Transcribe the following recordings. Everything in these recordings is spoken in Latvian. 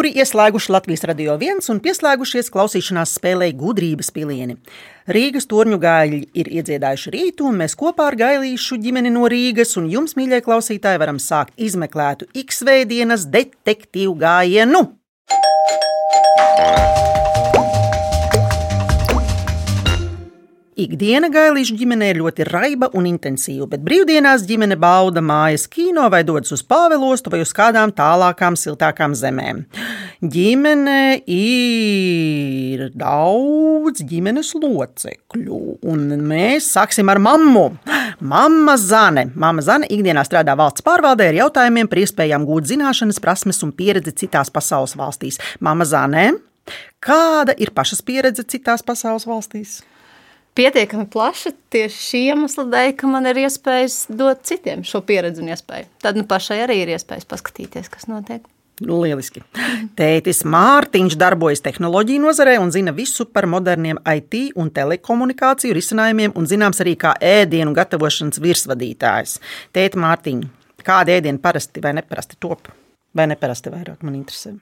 kuri ieslēguši Latvijas radio viens un pieslēgušies klausīšanās spēlē gudrības pilieni. Rīgas torņu gaļi ir iedziedājuši rītu, un mēs kopā ar gailīšu ģimeni no Rīgas un jums, mīļie klausītāji, varam sākt izmeklētu X-veidienas detektīvu gājienu. Ikdiena gailīšu ģimenē ir ļoti raiba un intensīva, bet brīvdienās ģimene bauda mājas kino vai dodas uz Pāvilostu vai uz kādām tālākām, siltākām zemēm. Ģimene ir daudz ģimenes locekļu, un mēs sāksim ar mammu. Mama Zane. Mama Zane ikdienā strādā valsts pārvaldē ar jautājumiem par iespējām gūt zināšanas, prasmes un pieredzi citās pasaules valstīs. Mama Zane, kāda ir pašas pieredze citās pasaules valstīs? Pietiekami plaša tieši šī iemesla dēļ, ka man ir iespējas dot citiem šo pieredzi un iespēju. Tad nu, pašai arī ir iespējas paskatīties, kas notiek. Nu, lieliski. Tētis Mārtiņš darbojas tehnoloģiju nozarē un zina visu par moderniem IT un telekomunikāciju risinājumiem, un zināms arī kā ēdienu gatavošanas virsvadītājs. Tēti Mārtiņ, kāda ēdiena parasti vai neparasti top? Vai neparasti vairāk man interesē?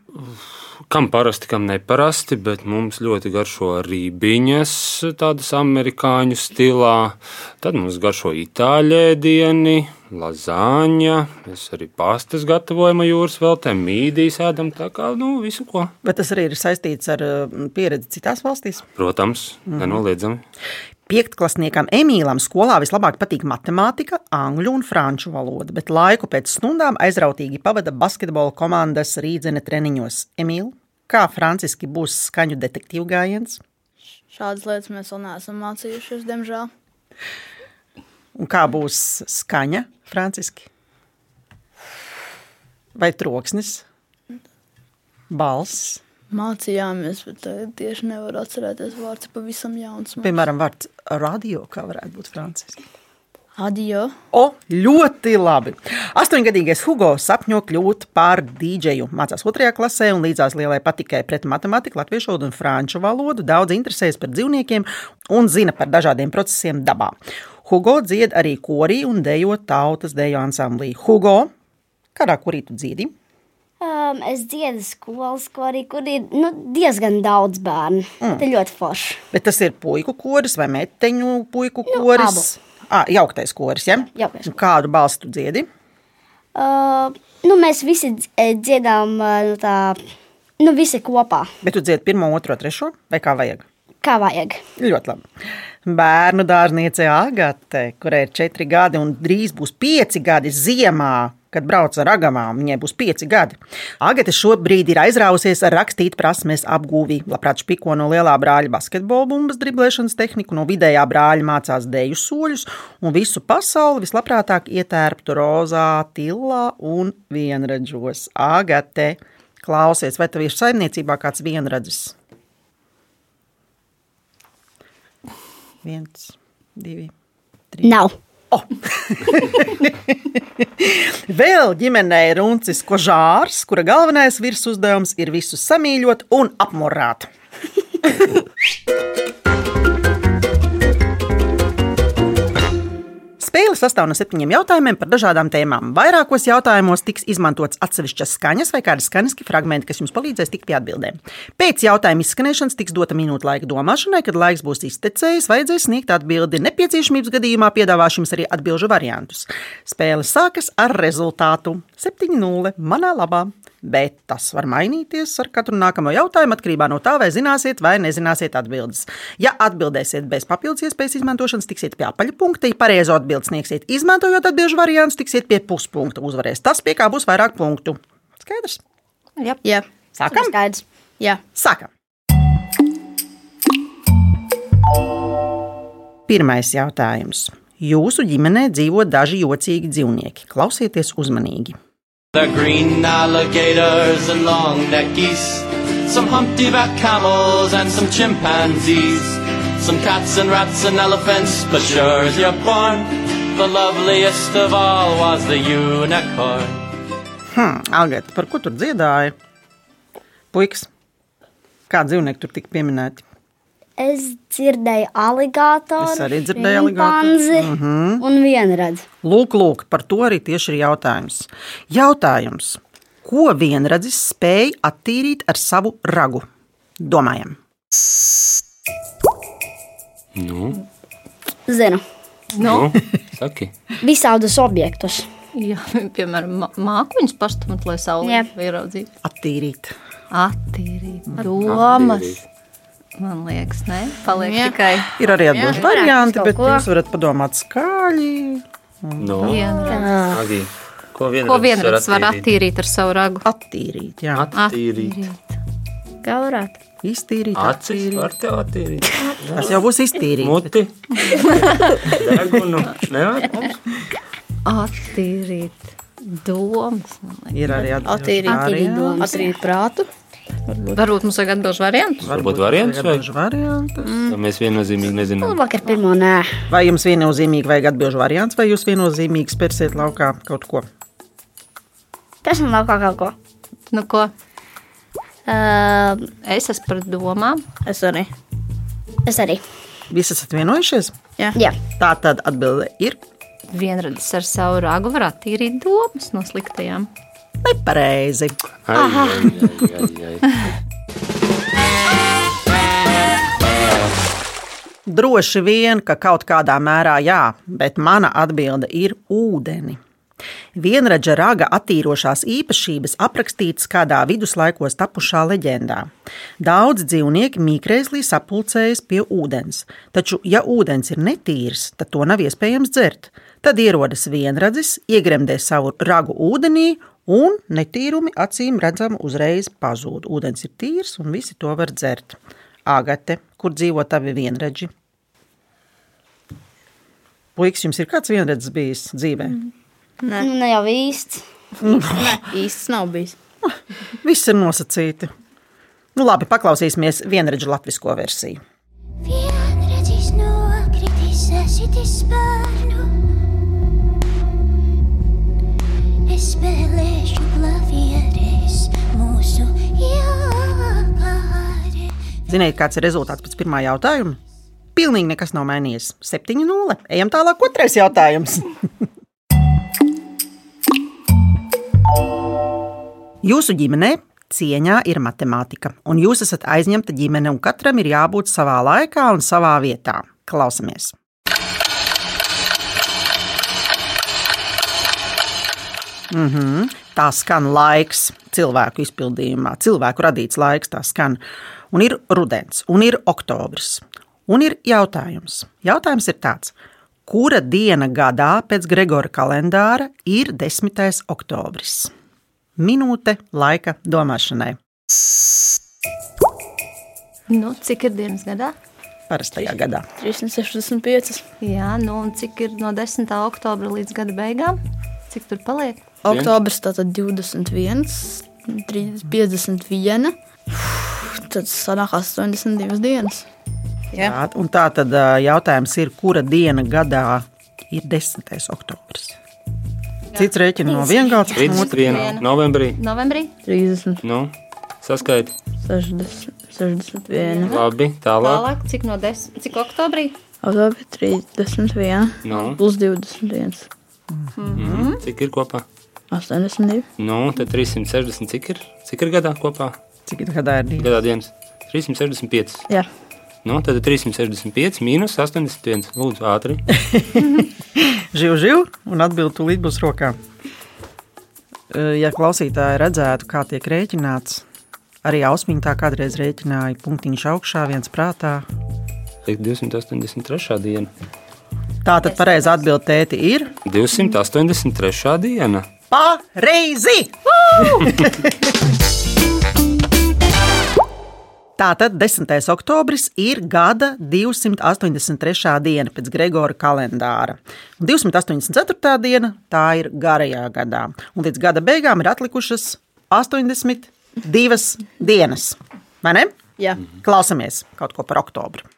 Kam parasti, kam neparasti, bet mums ļoti garšo rībiņas, tādas amerikāņu stilā. Tad mums garšo itāļu ēdieni, lazāņa. Mēs arī pastas gatavojam jūras veltē, mīdīs ēdam tā kā nu, visu ko. Bet tas arī ir saistīts ar pieredzi citās valstīs? Protams, mm. nenoliedzami. Piektklasniekam Emīlam skolā vislabāk patīk matemātika, angļu un franču valoda, bet laiku pēc stundām aizrautīgi pavada basketbola komandas rīdzene treniņos. Emīl, kā franciski būs skaņu detektīvu gājiens? Šādas lietas mēs vēl neesam mācījušies, diemžēl. Un kā būs skaņa franciski? Vai troksnis? Balss? Mācījāmies, bet tieši nevaru atcerēties vārds pavisam jauns. Mums. Piemēram, vārds radio, kā varētu būt franciski. Adio. O, ļoti labi. Astoņgadīgais Hugo sapņo kļūt par dīdžeju. Mācās otrajā klasē un līdzās lielai patikai pret matemātiku, latviešu valodu un franču valodu. Daudz interesējas par dzīvniekiem un zina par dažādiem procesiem dabā. Hugo dzied arī korī un dejo tautas deju ansamblī. Hugo, kādā korī tu dziedi? Um, es dziedu skolas korī, kur ir nu, diezgan daudz bērnu. Mm. Tas ir ļoti forši. Bet tas ir puiku koris vai meteņu puiku nu, koris? Nu, ah, jauktais koris, ja? Jauktais. Kādu balstu dziedi? Uh, nu, mēs visi dziedām nu, tā, nu, visi kopā. Bet tu dziedi pirmo, otro, trešo vai kā vajag? Kā vajag. Ļoti labi. Bērnu dārzniece Agate, kurai ir četri gadi un drīz būs pieci gadi ziemā, kad brauc ar agamām, viņai būs pieci gadi. Agate šobrīd ir aizrāvusies ar rakstīt prasmes apgūvi. Labprāt špiko no lielā brāļa basketbola bumbas driblēšanas tehniku, no vidējā brāļa mācās deju soļus un visu pasauli vislabprātāk ietērptu rozā, tilā un vienredzos. Agate, klausies, vai tev ir saimniecībā kāds vienredzis? Viens, divi, trīs. Nav. Oh. Vēl ģimenē ir runcis kožārs, kura galvenais virsuzdevums ir visus samīļot un apmorāt. Spēle sastāv no septiņiem jautājumiem par dažādām tēmām. Vairākos jautājumos tiks izmantots atsevišķas skaņas vai kādi skaņaski fragmenti, kas jums palīdzēs tikt pie atbildēm. Pēc jautājuma izskanēšanas tiks dota minūte laika domāšanai, kad laiks būs iztecējis, vajadzēs sniegt atbildi. Nepieciešamības gadījumā piedāvāšu jums arī atbildžu variantus. Spēle sākas ar rezultātu 7-0 manā labā bet tas var mainīties ar katru nākamo jautājumu atkarībā no tā, vai zināsiet vai nezināsiet atbildes. Ja atbildēsiet bez papildus iespējas izmantošanas, tiksiet pie apaļa punkta. Ja pareizo atbildi sniegsiet, izmantojot atbildžu variantus, tiksiet pie puspunkta. Uzvarēs tas, pie kā būs vairāk punktu. Skaidrs? Jā, Jā. sākam. Skaidrs. Jā. Sākam. Pirmais jautājums. Jūsu ģimenē dzīvo daži jocīgi dzīvnieki. Klausieties uzmanīgi! The green alligators and long neck geese, some humpty-back camels and some chimpanzees, some cats and rats and elephants, but sure as you're born, the loveliest of all was the unicorn. Hmm, Agata, par ko tur dziedāja? Puikas, kā dzīvnieki tur tika pieminēti? Es dzirdēju aligatoru, Es arī dzirdēju aligatoru. mm -hmm. un vienredzi. Lūk, lūk, par to arī tieši ir jautājums. Jautājums. Ko vienradzis spēja attīrīt ar savu ragu? Domājam! Nu, Zinu, Nu, nu, saki. visādus objektus. jā, piemēram, mā- mākoņus pastumt, lai saule ieraudzītu. Attīrīt. Attīrīt domas. Attīrīt. Man liekas, ne? Paliek Jā. tikai Ir arī atbildīgi Jā. varianti, bet ko. jūs varat padomāt skaļi. Nu, viena. Agi, ko vienreiz Ko vienreiz var attīrīt ar savu ragu? Attīrīt, jā. Attīrīt. Kā varētu? Iztīrīt, Acis attīrīt. var te attīrīt. Tas jau būs iztīrīt. Muti. Degunu. Nevar? Attīrīt domas. Ir arī Attīrīt, Attīrīt domas. attīrīt prātu. Varbūt mums vajag atbildēt variantus. Varbūt variants vai? Daži varianti. Ja mēs viennozīmīgi nezinām. Labāk ar pirmo nē. Vai jums viennozīmīgi vajag atbildžu variants, vai jūs viennozīmīgi spērsiet laukā kaut ko? Pēc tam laukā kaut ko. Nu, ko? Uh, Es esmu par domām. Es arī. es arī. Visi esat vienojušies? Jā. Jā. Tā tad atbilde ir Vienradis ar savu ragu var attīrīt domas no sliktajām. Nepareizi. Ai, ai, ai, ai. Droši vien, ka kaut kādā mērā jā, bet mana atbilde ir ūdeni. Vienradža raga attīrošās īpašības aprakstītas kādā viduslaikos tapušā leģendā. Daudz dzīvnieki mīkrēslī sapulcējas pie ūdens, taču, ja ūdens ir netīrs, tad to nav iespējams dzert. Tad ierodas vienradzis, iegremdē savu ragu ūdenī, un netīrumi acīm redzami uzreiz pazūd. Ūdens ir tīrs, un visi to var dzert. Agate, kur dzīvo tavi vienredzi? Puikas, jums ir kāds vienredzis bijis dzīvē? Nē, Nu, ne jau īsti. nē īsts nav bijis. Viss ir nosacīti. Nu, labi, paklausīsimies vienredzi latvisko versiju. Vienreiz nokritis esitis spārnu. Es spēlēšu klavieres mūsu jākāre. Ziniet, kāds ir rezultāts pēc pirmā jautājuma? Pilnīgi nekas nav mainījies. 7-0. Ejam tālāk, otrais jautājums. Jūsu ģimenē cieņā ir matemātika, un jūs esat aizņemta ģimene, un katram ir jābūt savā laikā un savā vietā. Klausamies! Mhm. Tā skan laiks cilvēku izpildījumā, cilvēku radīts laiks. Tā skan. Un ir rudens, un ir oktobris. Un ir jautājums. Jautājums ir tāds, kura diena gadā pēc Gregora kalendāra ir 10. oktobris? Minūte laika domāšanai. Nu, cik ir dienas gadā? Parastajā gadā. 365. Jā, nu, un cik ir no 10. oktobra līdz gada beigām? Cik tur paliek? Oktobris tātad 21, 30, 51. Tad sanāk 82 dienas. Jā. Un tā tad jautājums ir, kura diena gadā ir 10. oktobris? Cits rēķina no vienkāršas 31. novembrī. Novembrī? 30, Nu, saskaiti. 60, 61. Labi, tālāk. Tālāk, cik no 10. Cik oktobrī? Oktobris 31. Nu, Plus 21. Mm, cik ir kopā? 82. Nu, tad 360 cik ir? Cik ir gadā kopā? Cik ir gadā ir diena? Gadā dienas. 365. Jā. Nu, tad ir 365 mīnus 81. Lūdzu, ātri. Živ, živ, un atbildi tūlīt būs rokā. E, Ja klausītāji redzētu, kā tiek rēķināts, arī Ausmiņa tā kādreiz rēķināja punktiņš augšā, viens prātā. Liek 283. diena. Tā tad pareizi atbildi tēti ir 283. diena. pareizi! Tātad 10. oktobris ir gada 283. diena pēc Gregora kalendāra. Un 284. diena tā ir garajā gadā. Un līdz gada beigām ir atlikušas 82 dienas. Vai ne? Jā. Klausamies kaut ko par oktobru.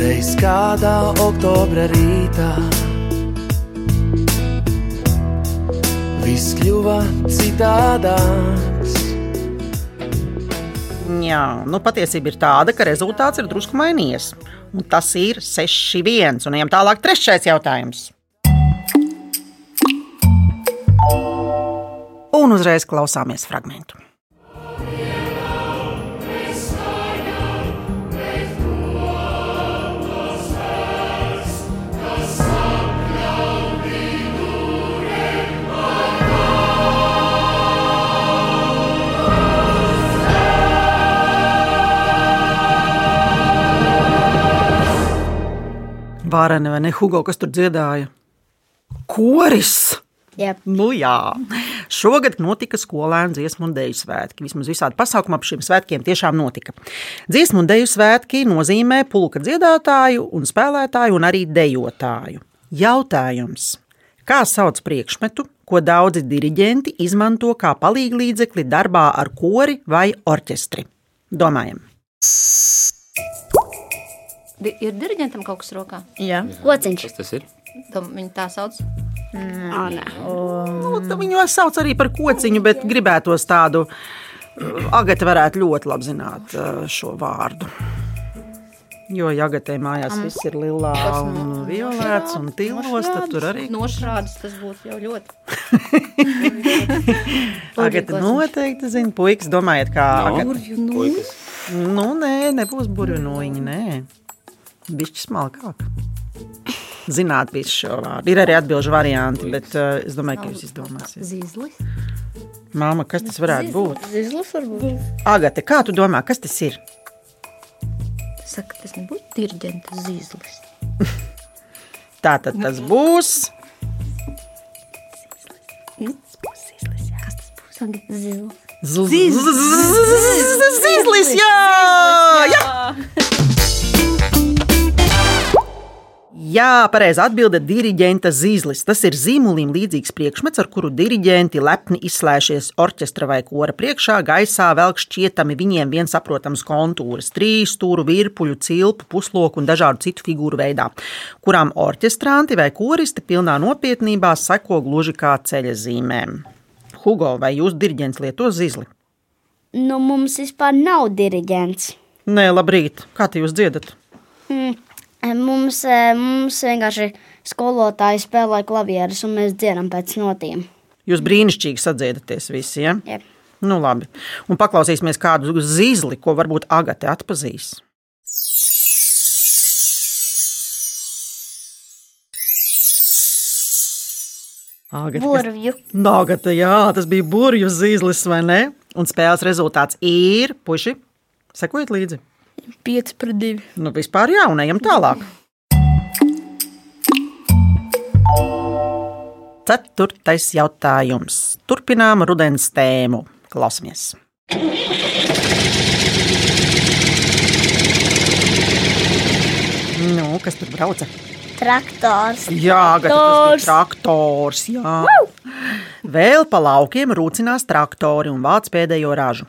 Reiz kādā oktobra rītā viss kļuva citādāks. Jā, nu patiesība ir tāda, ka rezultāts ir drusku mainījies. Un tas ir 6-1. Un ejam tālāk, trešais jautājums. un uzreiz klausāmies fragment. Vārene vai ne Hugo, kas tur dziedāja? Koris! Jep. Nu, jā, šogad notika skolēnu dziesmu un dēļu svētki. Vismaz visādi pasākumi ap šiem svētkiem tiešām notika. Dziesmu un dēļu svētki nozīmē pulka dziedātāju, un spēlētāju un arī dejotāju. Jautājums: kā sauc priekšmetu, ko daudzi diriģenti izmanto kā palīglīdzekli darbā ar kori vai orķestri? Domājam! Di ir diriģentam kaut kas rokā? Jā. Kociņš. Kas tas ir? To Viņi tā sauc. Ā, nē. Nu, tā viņu sauc arī par kociņu, bet gribētos tādu. Agata varētu ļoti labi zināt uh, šo vārdu. Jo Agatē mājās viss ir lilā un violēts un tīlos, tad tur arī Nošrādes tas būtu jau ļoti. Agata noteikti zina. Puikas, domājiet, kā No. Agata. Puikas. Nu, nē, nebūs burvinoņi, nē. Bišķi smalkāk. Zināt visu šo vārdu. Ir arī atbilžu varianti, bet uh, es domāju, ka jūs izdomāsiet. Zīzlis. Māma, kas tas varētu būt? Zizlis varbūt. Agate, kā tu domā, kas tas ir? Saka, tas nebūtu diriģenta zīzlis. Tā tad tas būs. Zīzlis. Zīzlis, jā! jā! Jā, pareizi atbilde - diriģenta zīzlis. Tas ir zīmolim līdzīgs priekšmets, ar kuru diriģenti lepni izslēšies orķestra vai kora priekšā, gaisā velk šķietami viņiem viensaprotams kontūras, trīs stūru, virpuļu, cilpu, pusloku un dažādu citu figūru veidā, kurām orķestranti vai koristi pilnā nopietnībā seko gluži kā ceļa zīmēm. Hugo, vai jūs diriģents lieto zīzli? Nu, mums vispār nav diriģents. Nē, labrīt. Kā jūs dziedat? Mm. Mums, mums vienkārši skolotāji spēlē klavierus, un mēs dziedam pēc notiem. Jūs brīnišķīgi sadziedaties visi, ja? Jep. Nu, labi. Un paklausīsimies kādu zīzli, ko varbūt Agate atpazīs. Agate, Burvju. Nagata, jā, tas bija burbuļu zīzlis, vai ne? Un spēles rezultāts ir puši. Sekojiet līdzi. 5 pret 2. Nu, vispār jā, un ejam tālāk. Ceturtais jautājums. Turpinām rudens tēmu. Klausamies! Nu, kas tur brauca? Traktors. Jā, bija traktors. Jā. Vēl pa laukiem rūcinās traktori un vāc pēdējo ražu.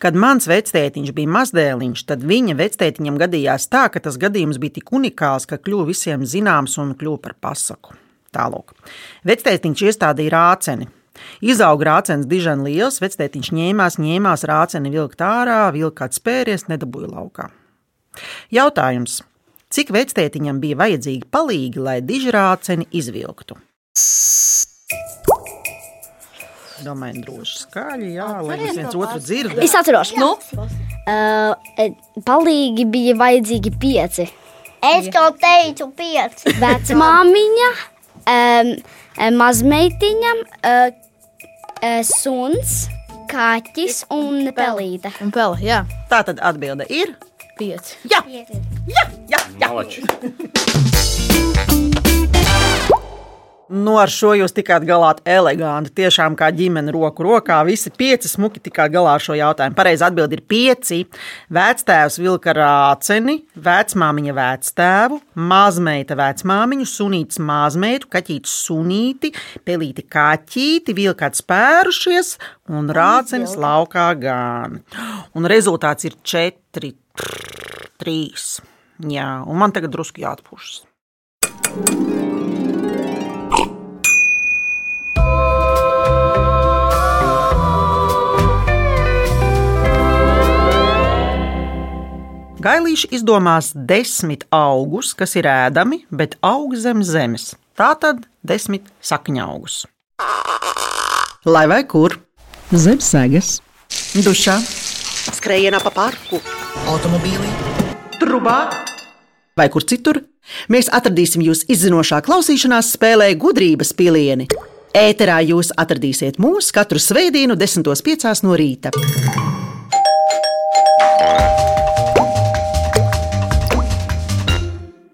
Kad mans vectētiņš bija mazdēliņš, tad viņa vectētiņam gadījās tā, ka tas gadījums bija tik unikāls, ka kļuva visiem zināms un kļuva par pasaku. Tālāk. Vectētiņš iestādīja rāceni. Izauga rācenis dižan liels, vectētiņš ņēmās, ņēmās rāceni vilkt ārā, vilkt kāds spēries, nedabūja laukā. Jautājums. Cik vectētiņam bija vajadzīgi palīgi, lai dižrāceni izvilktu? Domāju, droši skaļi, jā, lai mēs viens otru dzirdētu. Es atceros, nu? uh, palīgi bija vajadzīgi pieci. Es jau teicu, pieci. Vecmāmiņa, um, mazmeitiņa, uh, uh, suns, kaķis un pelīte. Un peli, jā. Tā tad atbilde ir 5. jā, jā, jā. Malači. Nu, ar šo jūs tikāt galā eleganti. Tiešām kā ģimene roku rokā. Visi pieci smuki tikāt galā ar šo jautājumu. Pareizi atbild ir pieci. Vectēvs vilka rāceni, vecmāmiņa vectēvu, mazmeita vecmāmiņu, sunīts mazmeitu, kaķītis sunīti, pelīti kaķīti, vilkāt spērušies un rācenis laukā gan. Un rezultāts ir četri, trīs. Jā, un man tagad drusku jāatpūšas. Gailīši izdomās desmit augus, kas ir ēdami, bet aug zem zemes. Tā tad desmit sakņaugus. Lai vai kur? Zem sēgas, Dušā, skrējienā pa parku, automobīlī, trubā vai kur citur. Mēs atradīsim jūs izzinošā klausīšanās spēlē gudrības pilieni. Ēterā jūs atradīsiet mūs katru svētdienu, 10.5. no rīta.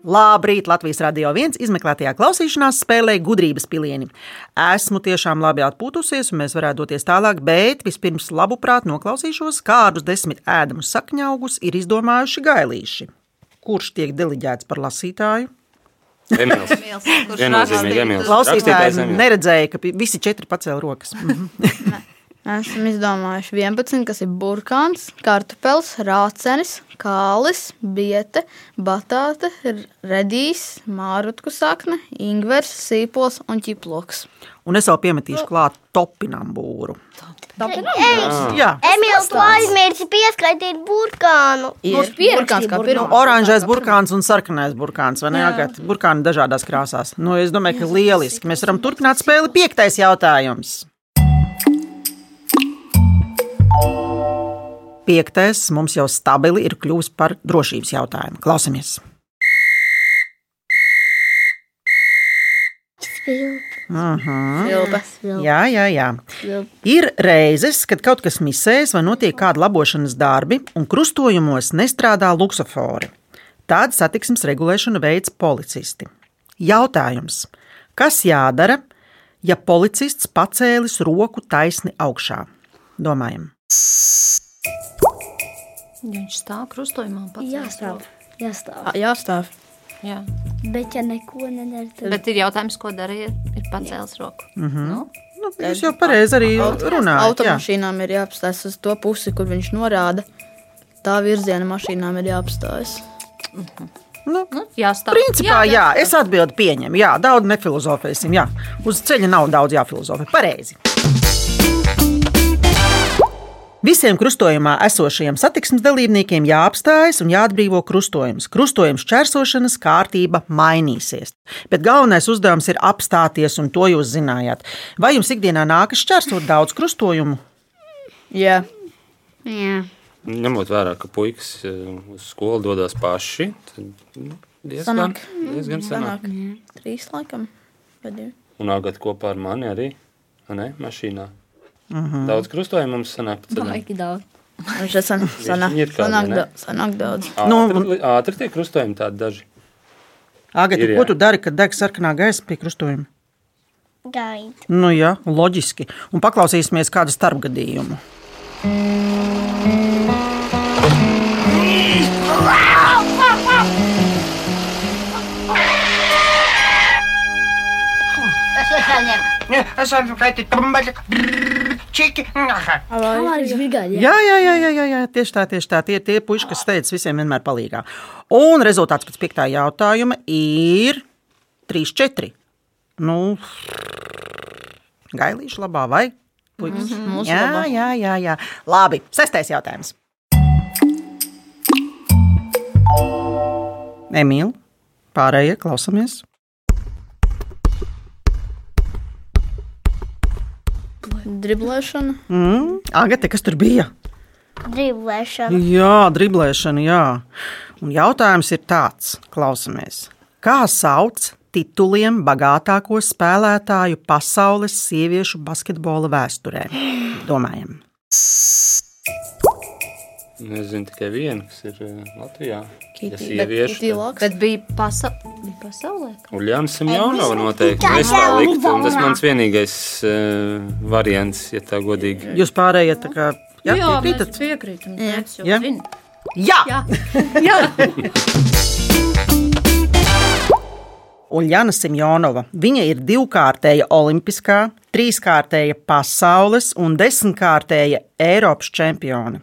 Labrīt! Latvijas radio viens izmeklētajā klausīšanās spēlē gudrības pilieni. Esmu tiešām labi atpūtusies, un mēs varētu doties tālāk, bet vispirms labuprāt noklausīšos, kādus desmit ēdamus sakņaugus ir izdomājuši gailīši. Kurš tiek deliģēts par lasītāju? Emīls. Kurš Viennozīmīgi rakstīja? Emīls. Klausītāji Rakstītājs Emīls. neredzēja, ka visi četri pacēla rokas. Esam izdomājuši 11, kas ir burkāns, kartupels, rācenis, kālis, biete, batāte, redīs, mārutku sakne, ingvers, sīpols un ķiploks. Un es vēl piemetīšu klāt topinām būru. Jā, Emīls, tu aizmirsi pieskaitīt burkānu. Ir burkāns kā pirmā. oranžais burkāns un sarkanais burkāns. Vai ne? Agat? Burkāni dažādās krāsās. Nu, es domāju, ka lieliski. Mēs varam turpināt spēli. Piektais jautājums. Piektais mums jau stabili ir kļuvis par drošības jautājumu. Klausamies! Silpa. Jā, jā, jā. Ir reizes, kad kaut kas misēs vai notiek kāda labošanas darbi, un krustojumos nestrādā luksofori. Tādu satiksmes regulēšanu veids policisti. Jautājums: kas jādara, ja policists pacēlis roku taisni augšā? Domājam, Viņš stāv krustojumā pats. Jāstāv. Jāstāv. Jāstāv. Jā. Bet, ja neko nedara, tad Bet ir jautājums, ko darīja, ir pacēlis roku. Mm -hmm. nu, nu, jūs jau pareizi arī runājat. jā. Automašīnām ir jāapstājas uz to pusi, kur viņš norāda. Tā virziena mašīnām ir jāapstājas. Nu, nu, jāstāv. Principā, jā, jā, es atbildu pieņemu. Jā, daudz nefilozofēsim. Jā. Uz ceļa nav daudz jāfilozofē. Pareizi. Visiem krustojumā esošajiem satiksmes dalībniekiem jāapstājas un jāatbrīvo krustojums. Krustojuma šķērsošanas kārtība mainīsies. Bet galvenais uzdevums ir apstāties, un to jūs zinājāt. Vai jums ikdienā nākas šķērsot daudz krustojumu? Jā, jā. Ņemot vērā, ka puikas eh, uz skolu dodas paši, tad nu, diezgan, Sanāk. diezgan sanāk. sanāk. Trīs laikam. divi? Un agat kopā ar mani arī vai ne, mašīnā. Mm -hmm. Daudz krustojumu mums sanāk. ceļam. Baigi daudz. Viņš ir san, sanāk, sanāk, ne? da, sanāk daudz. Nu, Ātri, li- ātri tie krustojumi tādi daži. Agati, Ir, jā. ko tu dari, kad deg sarkanā gaisa pie krustojuma? Gaid. Nu, jā, loģiski. Un paklausīsimies kādu starpgadījumu. Es esmu kaitīt tumbaļi, čiki. Avārijas brigāde. Jā, jā, jā, jā, jā, jā tieši tā, tieši tā. Tie ir tie puiši, kas steidz visiem vienmēr palīgā. Un rezultāts pēc piektā jautājuma ir 3-4. Nu, gailīši labā vai? Puikas? Mm -hmm, jā, labā. jā, jā, jā. Labi, sestais jautājums. Emīl, pārējie klausamies. Driblēšana. Mm, Agate, kas tur bija? Driblēšana. Jā, driblēšana, jā. Un jautājums ir tāds, klausamies. Kā sauc tituliem bagātāko spēlētāju pasaules sieviešu basketbola vēsturē? Domājam. Es zinu tikai vienu, kas ir eh, Latvijā. Ja bet sieviešu, Laks. Bet bija, pasa bija pasaulē. Uljāns Simjonova noteikti. Es tā liktu, un tas mans vienīgais uh, variants, ja tā godīgi. Jūs pārējie tā kā jā, Jā, mēs piekrītat? piekrītam. Jā. Jā. Jā, Jā. jā. Uljana Simjonova. Viņa ir divkārtēja olimpiskā, trīskārtēja pasaules un desmitkārtēja Eiropas čempione.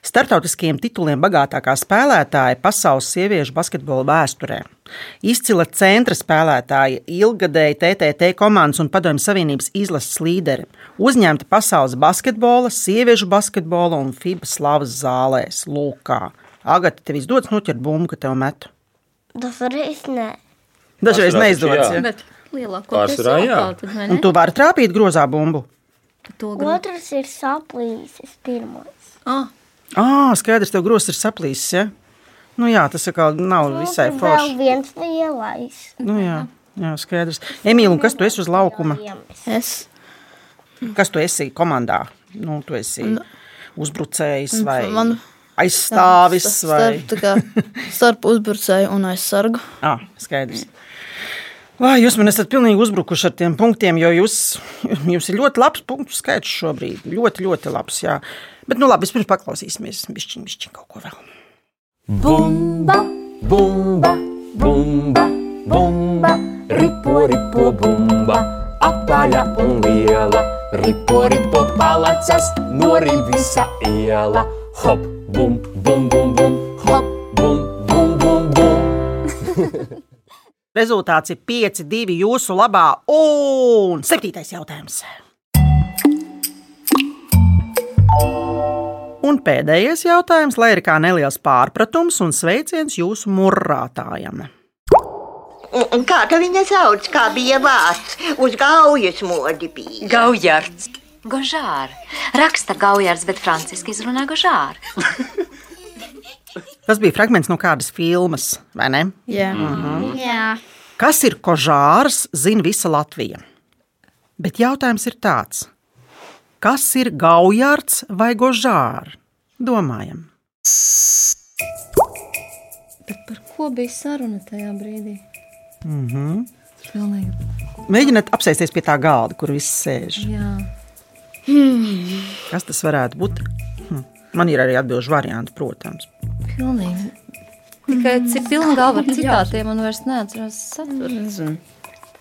Startautiskiem tituliem bagātākā spēlētāja pasaules sieviešu basketbola vēsturē. Izcila centra spēlētāja, ilgadēja TTT komandas un Padomju Savienības izlases līderi, uzņemta pasaules basketbola, sieviešu basketbola un FIBA slavas zālēs. Lūkā. Agata, tev izdodas noķert bumbu, ka tev metu. Dažreiz nē. Dažreiz neizdodas. jā. Ja? Bet lielākoties tā, vai Un tu vari trāpīt grozā bumbu. Otrs ir saplīsis, pirmais. Ah, Ah, skaidrs, tev grozs ir saplīsis. Ja? Nu, jā, tas atkal nav visai Tur vēl forši. viens lielais. Nu, jā, jā, skaidrs. Emīl, un kas tu esi uz laukuma? Es Kas tu esi komandā? Nu, tu esi uzbrucējs vai Man- aizstāvis vai starp, tā kā, starp uzbrucēju un aizsargu. Ah, skaidrs. Vai jūs man esat pilnīgi uzbrukuši ar tiem punktiem, jo jūs, jums ir ļoti labs punktu skaits šobrīd. Ļoti, ļoti labs. Jā. Bet, nu labi, vispirms paklausīsimies. Bišķiņ, bišķiņ kaut ko vēl. Bumba, bumba, bumba, bumba, ripo, ripo, bumba, apaļa un liela. Ripo, ripo, palacas, nori visa iela. Hop, bum, bum, bum, bum, Rezultāts ir 5, 2 jūsu labā. Un septītais jautājums. Un pēdējais jautājums, lai ir kā neliels pārpratums un sveiciens jūsu murrātājam. Un, un kā tā viņa sauc, kā bija vārds? Uz gaujas modi bija. Gaujards. Gožār. Raksta Gaujards, bet franciski izrunā Gožār. Tas bija fragments no kādas filmas, vai ne? Jā. Mhm. Jā. Kas ir kožārs, zina visa Latvija. Bet jautājums ir tāds: kas ir gaujārds vai gožārs? Domājam, bet par ko bija saruna tajā brīdī? mhm. Pilnīgi. mēģiniet apsēsties pie tā galda, kur viss sēž. Jā. Kas tas varētu būt? Hm. Man ir arī atbildīgs variants, protams. Pilnīgi. Tikai cik pilna galva ar citātiem un vairs neatceros saturu.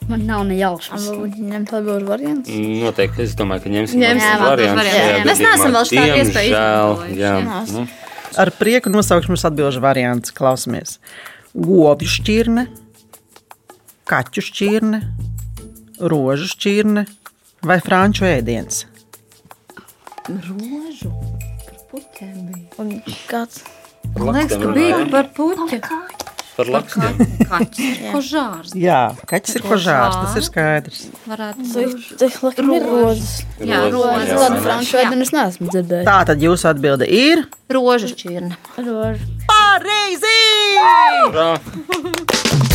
Man nav ne jausmas. Ņemt atbildīgu variantu. Noteikti, es domāju, ka ņemsim variantus variantus. šajā Jā. Mēs neesam vēl šādu iespēju Diemžēl, izmantojuši. jā. Jā. Ar prieku nosaukšu mums atbildīgu variantu. Klausamies. Govju šķirne, kaķu šķirne, rožu šķirne vai franču ēdiens. Rožu. Par puķiem bija. Kāds? Man liekas, ka bija par puķu. Par lakstiem. Kaķis. Kožārs. Jā, kaķis ir kožārs, tas ir skaidrs. Varētu ir rozes. Jā, rozes. Tādu franču ēdienu es neesmu dzirdējis. Tā tad jūsu atbilde ir Rožu šķirne. Rožu. pareizi!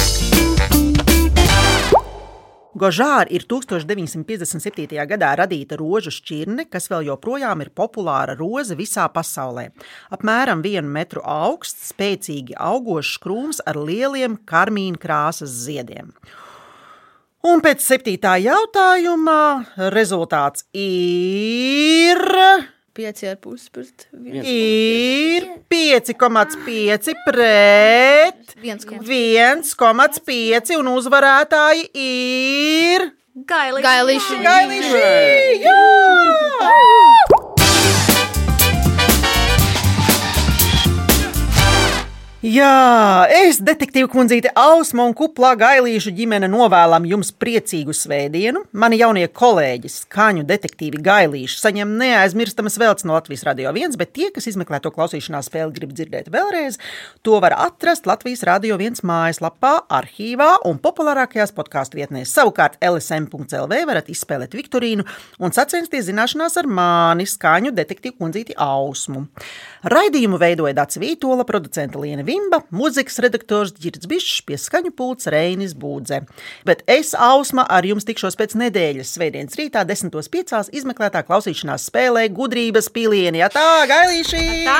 Gožāra ir 1957. gadā radīta rožu šķirne, kas vēl joprojām ir populāra roze visā pasaulē. Apmēram vienu metru augsts, spēcīgi augošs krūms ar lieliem karmīna krāsas ziediem. Un pēc septītā jautājuma rezultāts ir. Pieci ar pusi pret viens. Ir 5,5 pret 1,5 un uzvarētāji ir Gailīši. Gailīši! Jā! Jā, es, detektīva kundzīte Ausma un kuplā gailīšu ģimene novēlam jums priecīgu svētdienu. Mani jaunie kolēģi, skaņu detektīvi gailīši, saņem neaizmirstamas veltes no Latvijas Radio 1, bet tie, kas izmeklē to klausīšanās spēli, grib dzirdēt vēlreiz, to var atrast Latvijas Radio 1 mājaslapā, arhīvā un populārākajās podkāstu vietnēs. Savukārt LSM.CLV varat izspēlēt Viktorīnu un sacensties zināšanās ar mani, skaņu detektīvu kundzīti Ausmu. Raidījumu veidoja Dācis Vītola, producenta Liena Vimba, mūzikas redaktors Girts Bišs, pie skaņu pults Reinis Būdze. Bet es, Ausma, ar jums tikšos pēc nedēļas svētdienas rītā, 10.5. izmeklētā klausīšanās spēlē gudrības pilieni. Jā, tā, gailīši! Tā!